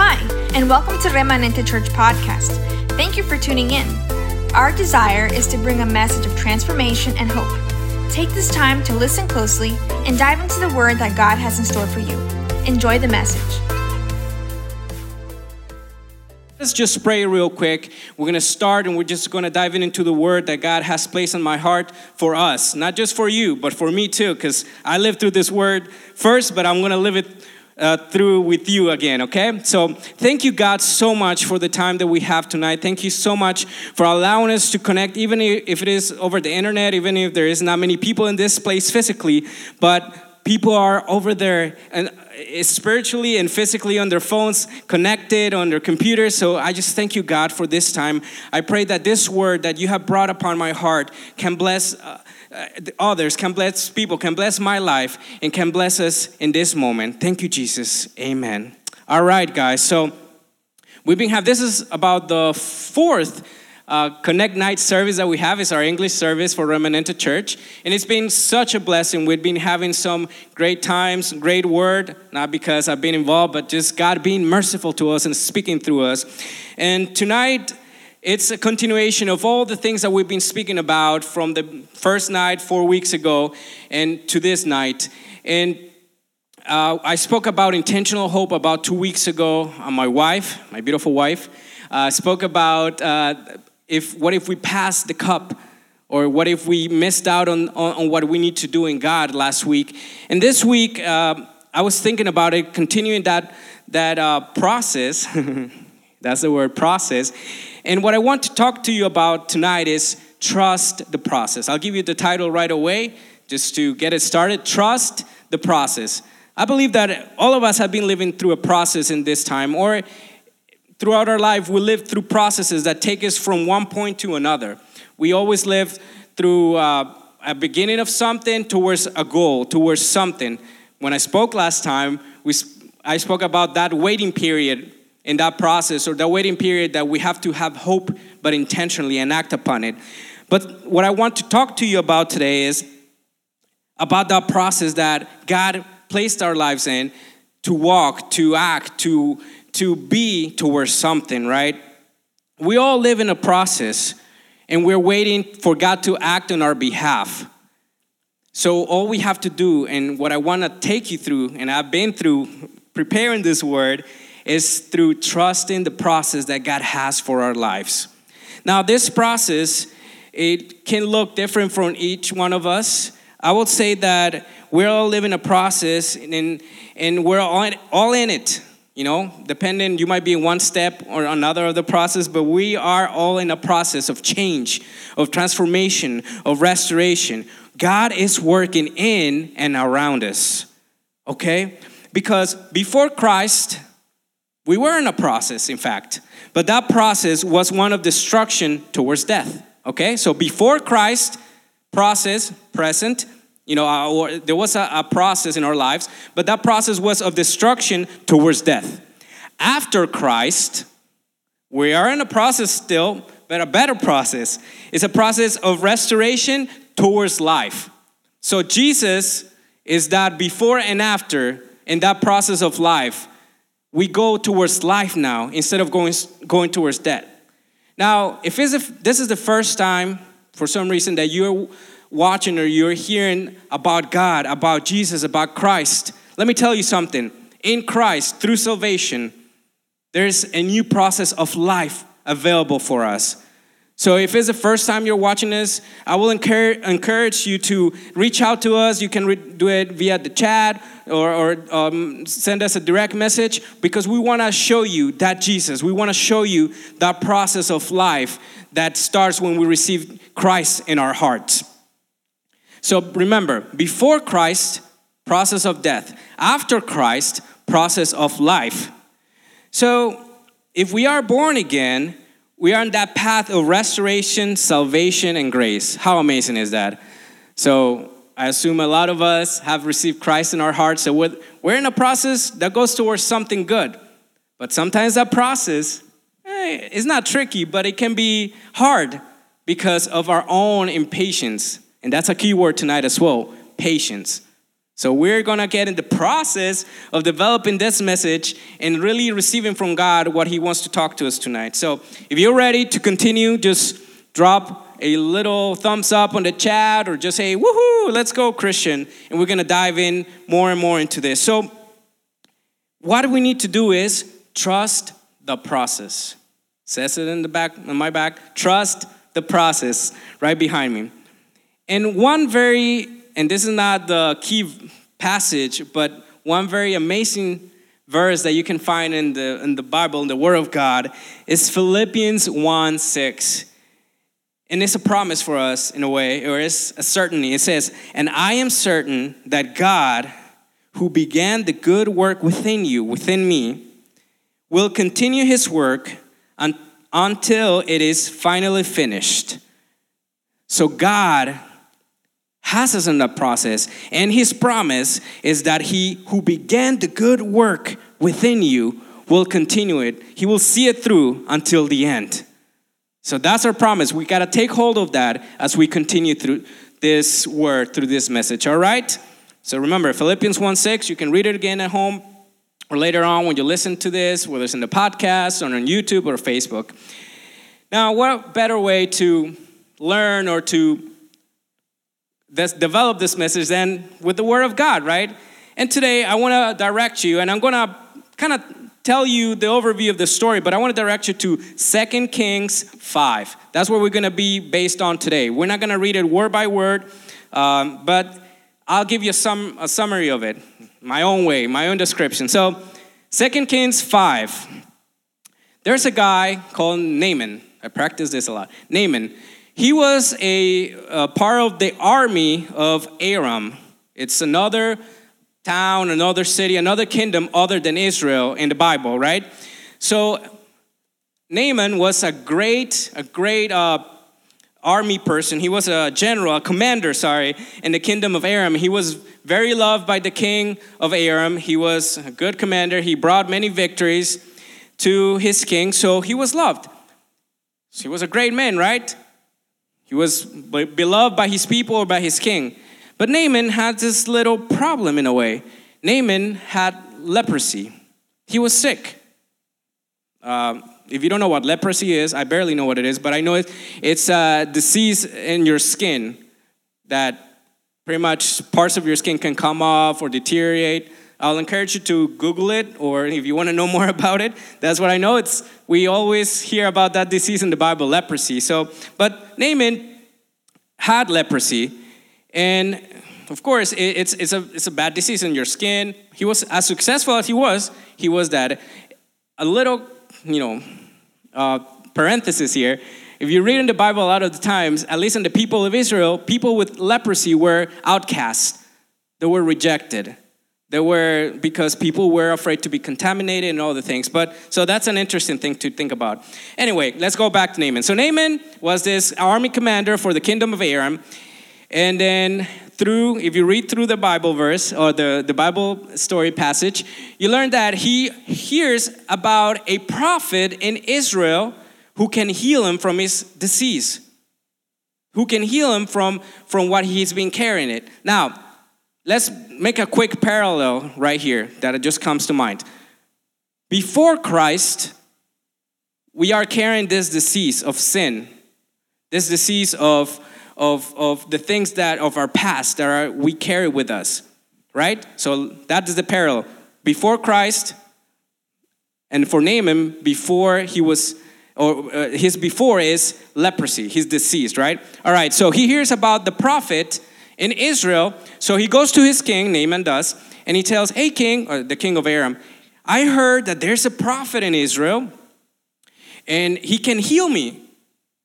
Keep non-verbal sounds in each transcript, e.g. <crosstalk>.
Hi, and welcome to Remanente Church Podcast. Thank you for tuning in. Our desire is to bring a message of transformation and hope. Take this time to listen closely and dive into the word that God has in store for you. Enjoy the message. Let's just pray real quick. We're going to start and we're just going to dive in into the word that God has placed in my heart for us. Not just for you, but for me too, because I lived through this word first, but I'm going to live it uh, through with you again, okay? So, thank you, God, so much for the time that we have tonight. Thank you so much for allowing us to connect, even if it is over the internet, even if there is not many people in this place physically, but people are over there and uh, spiritually and physically on their phones, connected on their computers. So I just thank you, God, for this time. I pray that this word that you have brought upon my heart can bless. Uh, others, can bless people, can bless my life, and can bless us in this moment. Thank you, Jesus. Amen. All right, guys. So we've been have this is about the fourth uh, Connect Night service that we have is our English service for Remanente Church, and it's been such a blessing. We've been having some great times, great word, not because I've been involved, but just God being merciful to us and speaking through us. And tonight it's a continuation of all the things that we've been speaking about from the first night four weeks ago and to this night. And uh, I spoke about intentional hope about two weeks ago on my wife, my beautiful wife. Uh, spoke about uh, if what if we passed the cup or what if we missed out on, on, on, what we need to do in God last week. And this week, uh, I was thinking about it, continuing that, that uh, process. <laughs> That's the word process. And what I want to talk to you about tonight is trust the process. I'll give you the title right away just to get it started. Trust the process. I believe that all of us have been living through a process in this time, or throughout our life, we live through processes that take us from one point to another. We always live through uh, a beginning of something towards a goal, towards something. When I spoke last time, we, I spoke about that waiting period in that process or the waiting period that we have to have hope but intentionally and act upon it. But what I want to talk to you about today is about that process that God placed our lives in to walk, to act, to to be towards something, right? We all live in a process and we're waiting for God to act on our behalf. So all we have to do and what I want to take you through and I've been through preparing this word is through trusting the process that God has for our lives. Now, this process, it can look different from each one of us. I would say that we're all living a process and, and we're all, all in it. You know, depending, you might be in one step or another of the process, but we are all in a process of change, of transformation, of restoration. God is working in and around us, okay? Because before Christ, we were in a process, in fact, but that process was one of destruction towards death. Okay, so before Christ, process, present, you know, uh, there was a, a process in our lives, but that process was of destruction towards death. After Christ, we are in a process still, but a better process. It's a process of restoration towards life. So Jesus is that before and after in that process of life we go towards life now instead of going, going towards death. Now, if, if this is the first time, for some reason, that you're watching or you're hearing about God, about Jesus, about Christ, let me tell you something. In Christ, through salvation, there's a new process of life available for us. So if it's the first time you're watching this, I will encourage, you to reach out to us. You can do it via the chat or, or um, send us a direct message because we want to show you that Jesus. We want to show you that process of life that starts when we receive Christ in our hearts. So remember, before Christ, process of death. After Christ, process of life. So if we are born again, we are on that path of restoration, salvation, and grace. How amazing is that? So, I assume a lot of us have received Christ in our hearts. So, we're in a process that goes towards something good. But sometimes that process eh, is not tricky, but it can be hard because of our own impatience. And that's a key word tonight as well patience. So we're going to get in the process of developing this message and really receiving from God what he wants to talk to us tonight. So if you're ready to continue, just drop a little thumbs up on the chat or just say, woohoo, let's go, Christian. And we're going to dive in more and more into this. So what we need to do is trust the process. Says it in the back, on my back. Trust the process right behind me. And one very, and this is not the key passage, but one very amazing verse that you can find in the, in the Bible, in the Word of God, is Philippians 1 6. And it's a promise for us in a way, or it's a certainty. It says, And I am certain that God, who began the good work within you, within me, will continue his work un- until it is finally finished. So God has us in that process, and his promise is that he who began the good work within you will continue it. He will see it through until the end. So that's our promise. We got to take hold of that as we continue through this word, through this message, all right? So remember, Philippians 1 6, you can read it again at home or later on when you listen to this, whether it's in the podcast or on YouTube or Facebook. Now, what better way to learn or to develop this message than with the Word of God, right? And today I want to direct you, and I'm going to kind of tell you the overview of the story, but I want to direct you to 2 Kings 5. That's where we're going to be based on today. We're not going to read it word by word, um, but I'll give you some, a summary of it, my own way, my own description. So, 2 Kings 5. There's a guy called Naaman. I practice this a lot. Naaman. He was a, a part of the army of Aram. It's another town, another city, another kingdom other than Israel in the Bible, right? So Naaman was a great, a great uh, army person. He was a general, a commander, sorry, in the kingdom of Aram. He was very loved by the king of Aram. He was a good commander. He brought many victories to his king, so he was loved. So he was a great man, right? He was beloved by his people or by his king. But Naaman had this little problem in a way. Naaman had leprosy, he was sick. Uh, if you don't know what leprosy is, I barely know what it is, but I know it, it's a disease in your skin that pretty much parts of your skin can come off or deteriorate. I'll encourage you to Google it, or if you want to know <laughs> more about it, that's what I know. It's we always hear about that disease in the Bible, leprosy. So, but Naaman had leprosy, and of course, it's, it's, a, it's a bad disease in your skin. He was as successful as he was, he was that. A little, you know, uh, parenthesis here. If you read in the Bible a lot of the times, at least in the people of Israel, people with leprosy were outcast. They were rejected. They were because people were afraid to be contaminated and all the things. But so that's an interesting thing to think about. Anyway, let's go back to Naaman. So Naaman was this army commander for the kingdom of Aram. And then through, if you read through the Bible verse or the, the Bible story passage, you learn that he hears about a prophet in Israel who can heal him from his disease, who can heal him from, from what he's been carrying it. Now, let's make a quick parallel right here that it just comes to mind. Before Christ, we are carrying this disease of sin, this disease of of, of the things that of our past that are, we carry with us, right? So that is the parallel. Before Christ, and for Naaman, before he was, or uh, his before is leprosy, he's deceased, right? All right, so he hears about the prophet in Israel. So he goes to his king, Naaman does, and he tells, Hey, king, or the king of Aram, I heard that there's a prophet in Israel and he can heal me.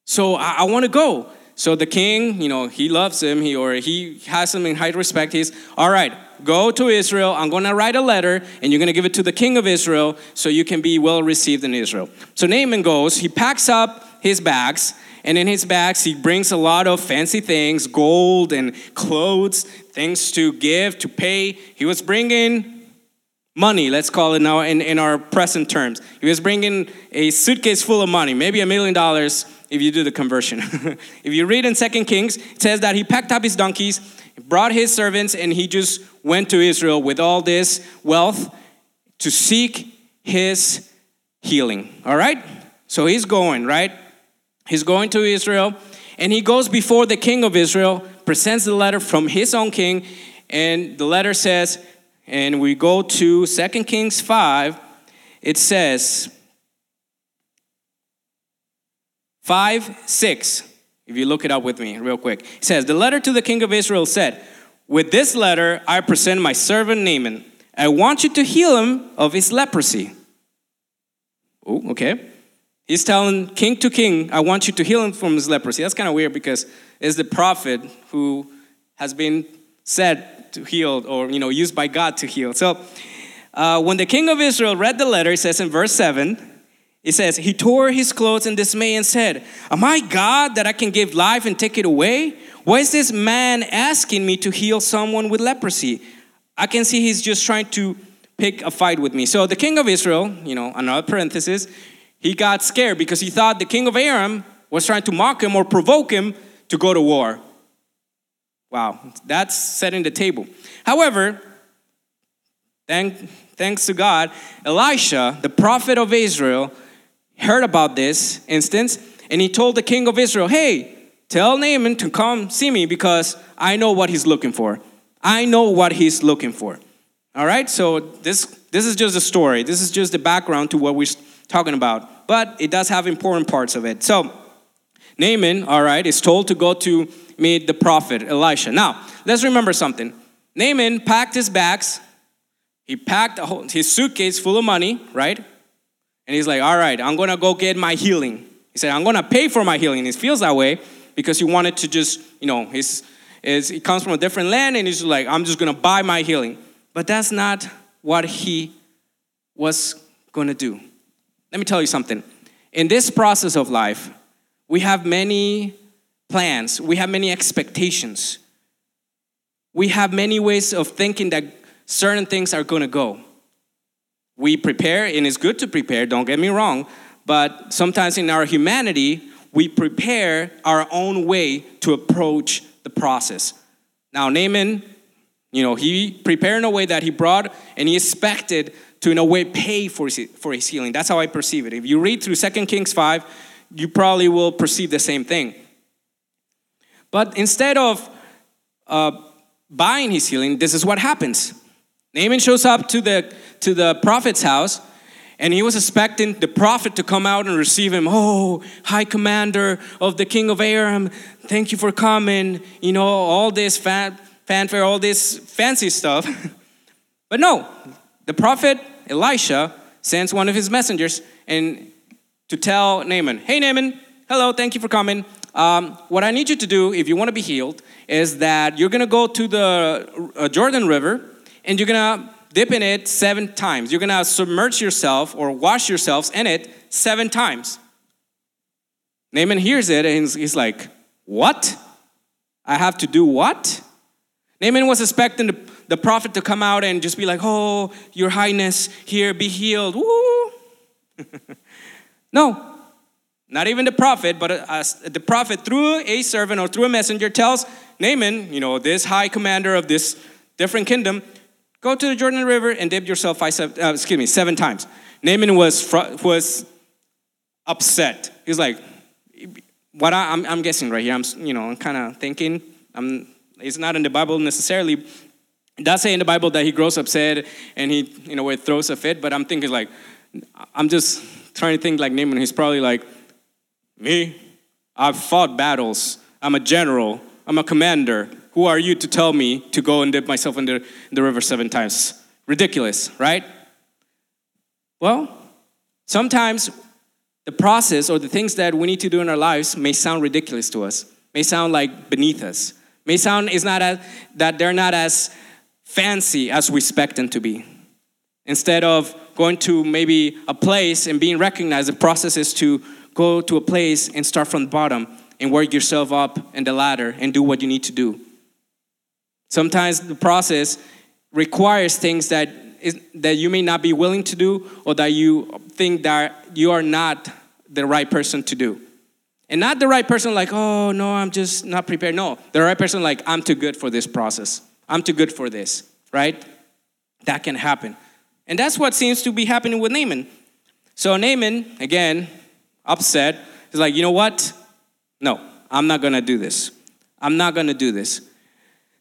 So I, I want to go. So the king, you know, he loves him, he or he has him in high respect. He's all right. Go to Israel. I'm going to write a letter, and you're going to give it to the king of Israel, so you can be well received in Israel. So Naaman goes. He packs up his bags, and in his bags he brings a lot of fancy things, gold and clothes, things to give, to pay. He was bringing money, let's call it now in, in our present terms. He was bringing a suitcase full of money, maybe a million dollars if you do the conversion. <laughs> if you read in Second Kings, it says that he packed up his donkeys brought his servants, and he just went to Israel with all this wealth to seek his healing. All right? So he's going, right? He's going to Israel, and he goes before the king of Israel, presents the letter from his own king, and the letter says, and we go to Second Kings 5, it says, 5 6. If you look it up with me real quick, it says, The letter to the king of Israel said, With this letter I present my servant Naaman. I want you to heal him of his leprosy. Oh, okay. He's telling king to king, I want you to heal him from his leprosy. That's kind of weird because it's the prophet who has been said to heal or, you know, used by God to heal. So uh, when the king of Israel read the letter, it says in verse 7, it says, He tore his clothes in dismay and said, Am I God that I can give life and take it away? Why is this man asking me to heal someone with leprosy? I can see he's just trying to pick a fight with me. So the king of Israel, you know, another parenthesis, he got scared because he thought the king of Aram was trying to mock him or provoke him to go to war. Wow, that's setting the table. However, thank, thanks to God, Elisha, the prophet of Israel, heard about this instance and he told the king of Israel, Hey, tell Naaman to come see me because I know what he's looking for. I know what he's looking for. All right, so this, this is just a story. This is just the background to what we're talking about, but it does have important parts of it. So, Naaman, all right, is told to go to meet the prophet Elisha. Now, let's remember something. Naaman packed his bags, he packed whole, his suitcase full of money, right? And he's like, all right, I'm gonna go get my healing. He said, I'm gonna pay for my healing. He feels that way because he wanted to just, you know, he's, is, he comes from a different land and he's like, I'm just gonna buy my healing. But that's not what he was gonna do. Let me tell you something. In this process of life, we have many plans, we have many expectations, we have many ways of thinking that certain things are gonna go. We prepare, and it's good to prepare, don't get me wrong, but sometimes in our humanity, we prepare our own way to approach the process. Now, Naaman, you know, he prepared in a way that he brought and he expected to, in a way, pay for his, for his healing. That's how I perceive it. If you read through 2 Kings 5, you probably will perceive the same thing. But instead of uh, buying his healing, this is what happens. Naaman shows up to the, to the prophet's house and he was expecting the prophet to come out and receive him. Oh, high commander of the king of Aram, thank you for coming. You know, all this fan, fanfare, all this fancy stuff. <laughs> but no, the prophet Elisha sends one of his messengers and to tell Naaman, hey Naaman, hello, thank you for coming. Um, what I need you to do if you want to be healed is that you're going to go to the uh, Jordan River and you're gonna dip in it seven times. You're gonna submerge yourself or wash yourselves in it seven times. Naaman hears it and he's like, What? I have to do what? Naaman was expecting the, the prophet to come out and just be like, Oh, your highness, here, be healed. Woo! <laughs> no, not even the prophet, but uh, the prophet through a servant or through a messenger tells Naaman, you know, this high commander of this different kingdom, Go to the Jordan River and dip yourself five, seven, uh, excuse me, seven times. Naaman was, fr- was upset. He's like, what I, I'm, I'm guessing right here, I'm, you know, I'm kind of thinking, I'm, it's not in the Bible necessarily. It does say in the Bible that he grows upset and he, you know, throws a fit, but I'm thinking like, I'm just trying to think like Naaman. He's probably like, me, I've fought battles. I'm a general. I'm a commander. Who are you to tell me to go and dip myself in the, in the river seven times? Ridiculous, right? Well, sometimes the process or the things that we need to do in our lives may sound ridiculous to us, may sound like beneath us, may sound is not as, that they're not as fancy as we expect them to be. Instead of going to maybe a place and being recognized, the process is to go to a place and start from the bottom and work yourself up in the ladder and do what you need to do. Sometimes the process requires things that, is, that you may not be willing to do or that you think that you are not the right person to do. And not the right person, like, oh, no, I'm just not prepared. No, the right person, like, I'm too good for this process. I'm too good for this, right? That can happen. And that's what seems to be happening with Naaman. So Naaman, again, upset, is like, you know what? No, I'm not gonna do this. I'm not gonna do this.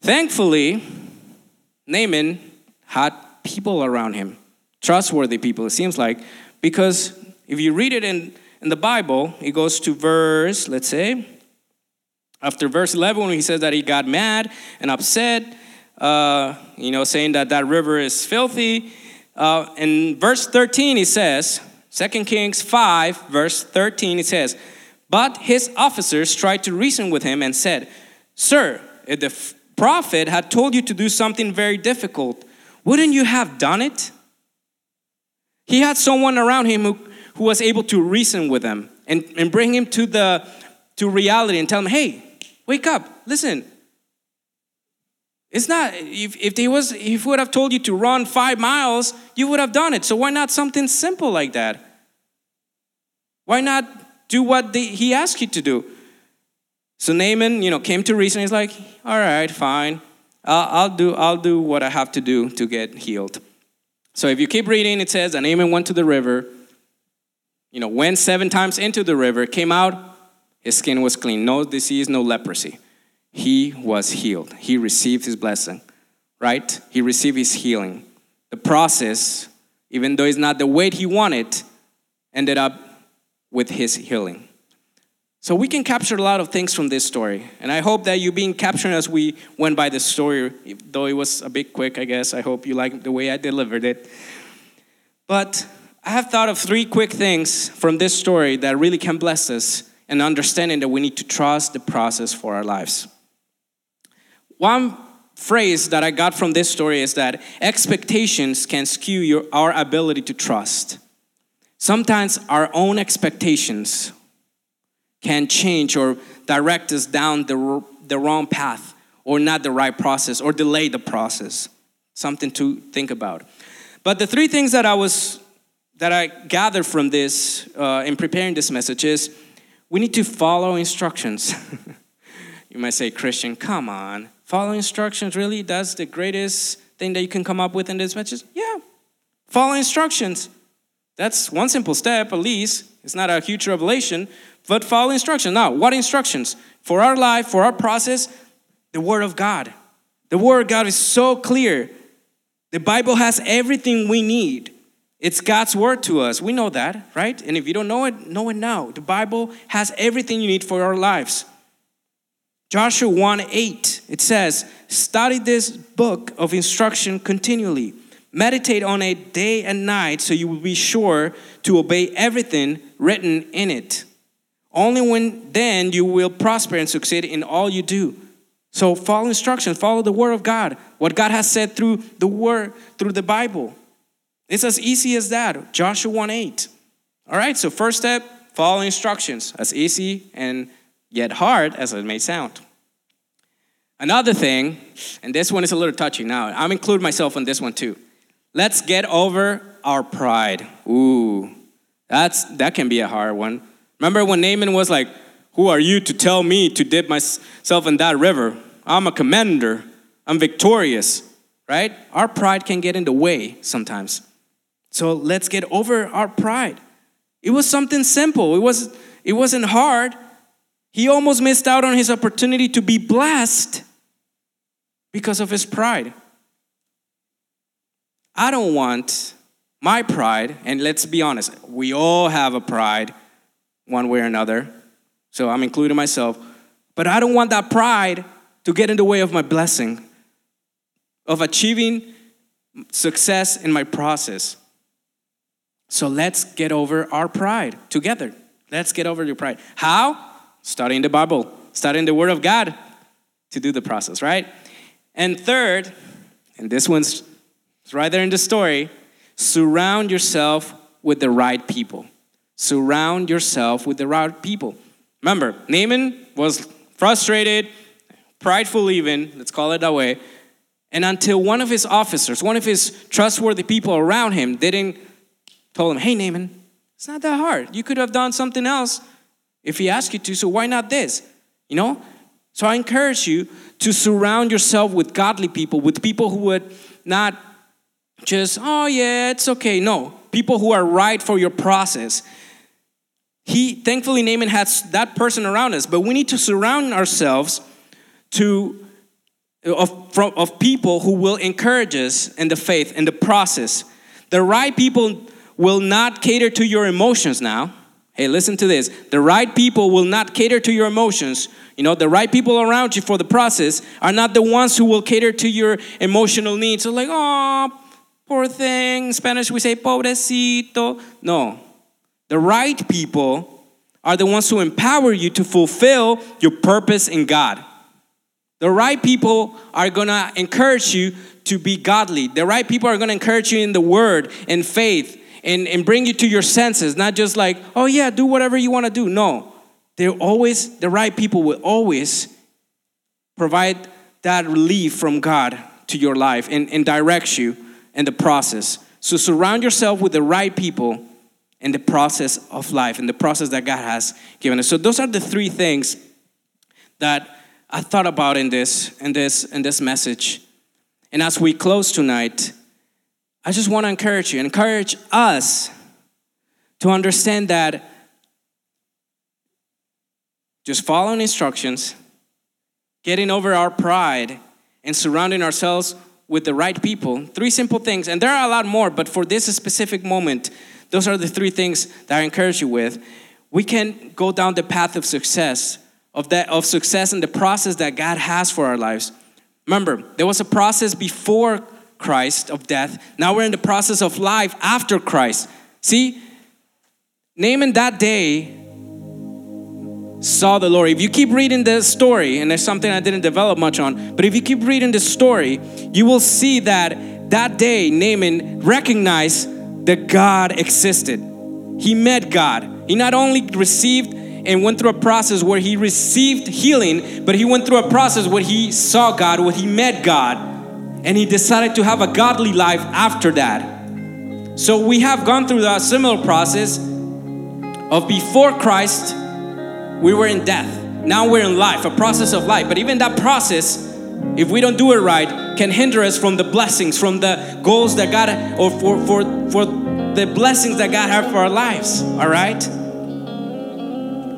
Thankfully, Naaman had people around him, trustworthy people, it seems like, because if you read it in, in the Bible, it goes to verse, let's say, after verse 11, when he says that he got mad and upset, uh, you know, saying that that river is filthy. Uh, in verse 13, he says, 2 Kings 5, verse 13, he says, But his officers tried to reason with him and said, Sir, if the prophet had told you to do something very difficult, wouldn't you have done it? He had someone around him who, who was able to reason with him and, and bring him to the to reality and tell him, hey, wake up, listen. It's not if, if he was if he would have told you to run five miles, you would have done it. So why not something simple like that? Why not do what he asked you to do? So Naaman, you know, came to reason. He's like, all right, fine. I'll, I'll, do, I'll do what I have to do to get healed. So if you keep reading, it says, and Naaman went to the river, you know, went seven times into the river, came out, his skin was clean. No disease, no leprosy. He was healed. He received his blessing, right? He received his healing. The process, even though it's not the way he wanted, ended up with his healing. So we can capture a lot of things from this story. And I hope that you being captured as we went by the story, though it was a bit quick, I guess. I hope you like the way I delivered it. But I have thought of three quick things from this story that really can bless us and understanding that we need to trust the process for our lives. One phrase that I got from this story is that expectations can skew your, our ability to trust. Sometimes our own expectations can change or direct us down the, the wrong path or not the right process or delay the process. Something to think about. But the three things that I was that I gather from this uh, in preparing this message is we need to follow instructions. <laughs> you might say, Christian, come on. Follow instructions, really? That's the greatest thing that you can come up with in this message? Yeah. Follow instructions. That's one simple step, at least. It's not a huge revelation, but follow instructions. Now, what instructions? For our life, for our process, the Word of God. The Word of God is so clear. The Bible has everything we need. It's God's Word to us. We know that, right? And if you don't know it, know it now. The Bible has everything you need for our lives. Joshua 1 8, it says, Study this book of instruction continually. Meditate on it day and night so you will be sure to obey everything written in it. Only when then you will prosper and succeed in all you do. So follow instructions, follow the word of God, what God has said through the word, through the Bible. It's as easy as that. Joshua 1 8. All right, so first step, follow instructions. As easy and yet hard as it may sound. Another thing, and this one is a little touchy now, I'm including myself on this one too. Let's get over our pride. Ooh, that's that can be a hard one. Remember when Naaman was like, Who are you to tell me to dip myself in that river? I'm a commander, I'm victorious, right? Our pride can get in the way sometimes. So let's get over our pride. It was something simple, it, was, it wasn't hard. He almost missed out on his opportunity to be blessed because of his pride. I don't want my pride, and let's be honest, we all have a pride one way or another. So I'm including myself. But I don't want that pride to get in the way of my blessing, of achieving success in my process. So let's get over our pride together. Let's get over your pride. How? Studying the Bible, studying the Word of God to do the process, right? And third, and this one's right there in the story, surround yourself with the right people. Surround yourself with the right people. Remember, Naaman was frustrated, prideful, even, let's call it that way. And until one of his officers, one of his trustworthy people around him, didn't tell him, hey, Naaman, it's not that hard. You could have done something else. if he asked you to, so why not this? You know? So I encourage you to surround yourself with godly people, with people who would not just, oh yeah, it's okay. No, people who are right for your process. He thankfully Naaman has that person around us, but we need to surround ourselves to of, from, of people who will encourage us in the faith in the process. The right people will not cater to your emotions now. Hey, listen to this. The right people will not cater to your emotions. You know, the right people around you for the process are not the ones who will cater to your emotional needs. So, like, oh, poor thing. In Spanish, we say pobrecito. No. The right people are the ones who empower you to fulfill your purpose in God. The right people are gonna encourage you to be godly. The right people are gonna encourage you in the word and faith and, and bring you to your senses, not just like, oh yeah, do whatever you wanna do. No. They're always, the right people will always provide that relief from God to your life and, and direct you in the process. So surround yourself with the right people in the process of life, in the process that God has given us. So those are the three things that I thought about in this, in this, in this message. And as we close tonight, I just want to encourage you, encourage us to understand that just following instructions, getting over our pride, and surrounding ourselves with the right people. Three simple things, and there are a lot more, but for this specific moment, those are the three things that I encourage you with. We can go down the path of success of that of success and the process that God has for our lives. Remember, there was a process before Christ of death. Now we're in the process of life after Christ. See, Naaman that day saw the Lord. If you keep reading the story, and there's something I didn't develop much on, but if you keep reading the story, you will see that that day Naaman recognized that God existed. He met God. He not only received and went through a process where he received healing, but he went through a process where he saw God, where he met God, and he decided to have a godly life after that. So we have gone through a similar process of before Christ, we were in death. Now we're in life, a process of life. But even that process, if we don't do it right, can hinder us from the blessings, from the goals that God, or for, for, for the blessings that God has for our lives. All right?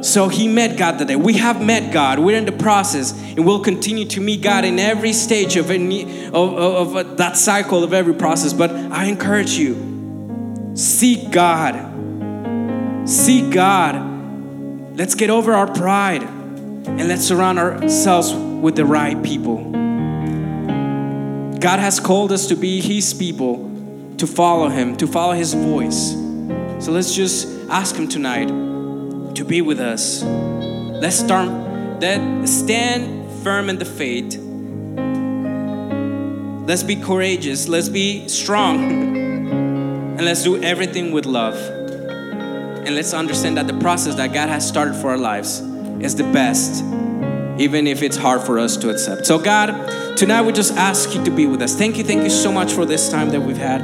So he met God that day. We have met God. We're in the process, and we'll continue to meet God in every stage of, any, of, of, of uh, that cycle of every process. But I encourage you, seek God. Seek God. Let's get over our pride and let's surround ourselves with the right people. God has called us to be His people, to follow Him, to follow His voice. So let's just ask Him tonight to be with us. Let's start let stand firm in the faith. Let's be courageous. Let's be strong. <laughs> and let's do everything with love. And let's understand that the process that God has started for our lives is the best, even if it's hard for us to accept. So, God, tonight we just ask you to be with us. Thank you, thank you so much for this time that we've had.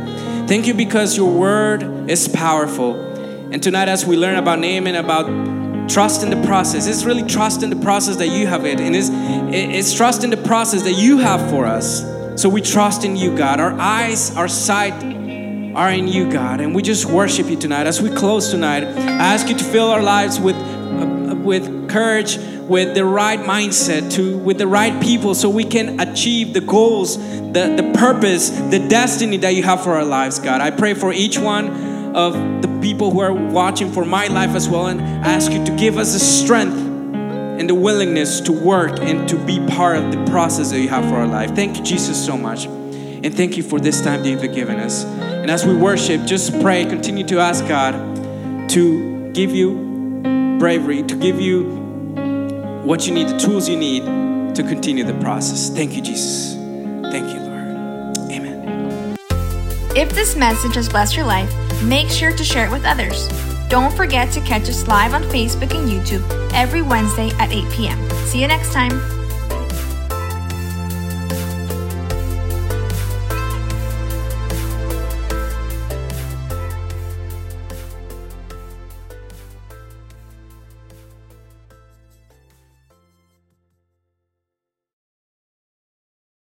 Thank you because your word is powerful. And tonight, as we learn about Naaman, about trust in the process, it's really trust in the process that you have it, and it's, it's trust in the process that you have for us. So we trust in you, God. Our eyes, our sight are in you, God, and we just worship you tonight. As we close tonight, I ask you to fill our lives with uh, with courage, with the right mindset, to with the right people, so we can achieve the goals, the the purpose, the destiny that you have for our lives, God. I pray for each one of the people who are watching for my life as well. And ask you to give us the strength and the willingness to work and to be part of the process that you have for our life. Thank you, Jesus, so much. And thank you for this time that you've given us. And as we worship, just pray, continue to ask God to give you bravery, to give you what you need, the tools you need to continue the process. Thank you, Jesus. Thank you, Lord. Amen. If this message has blessed your life, make sure to share it with others. Don't forget to catch us live on Facebook and YouTube every Wednesday at 8 p.m. See you next time.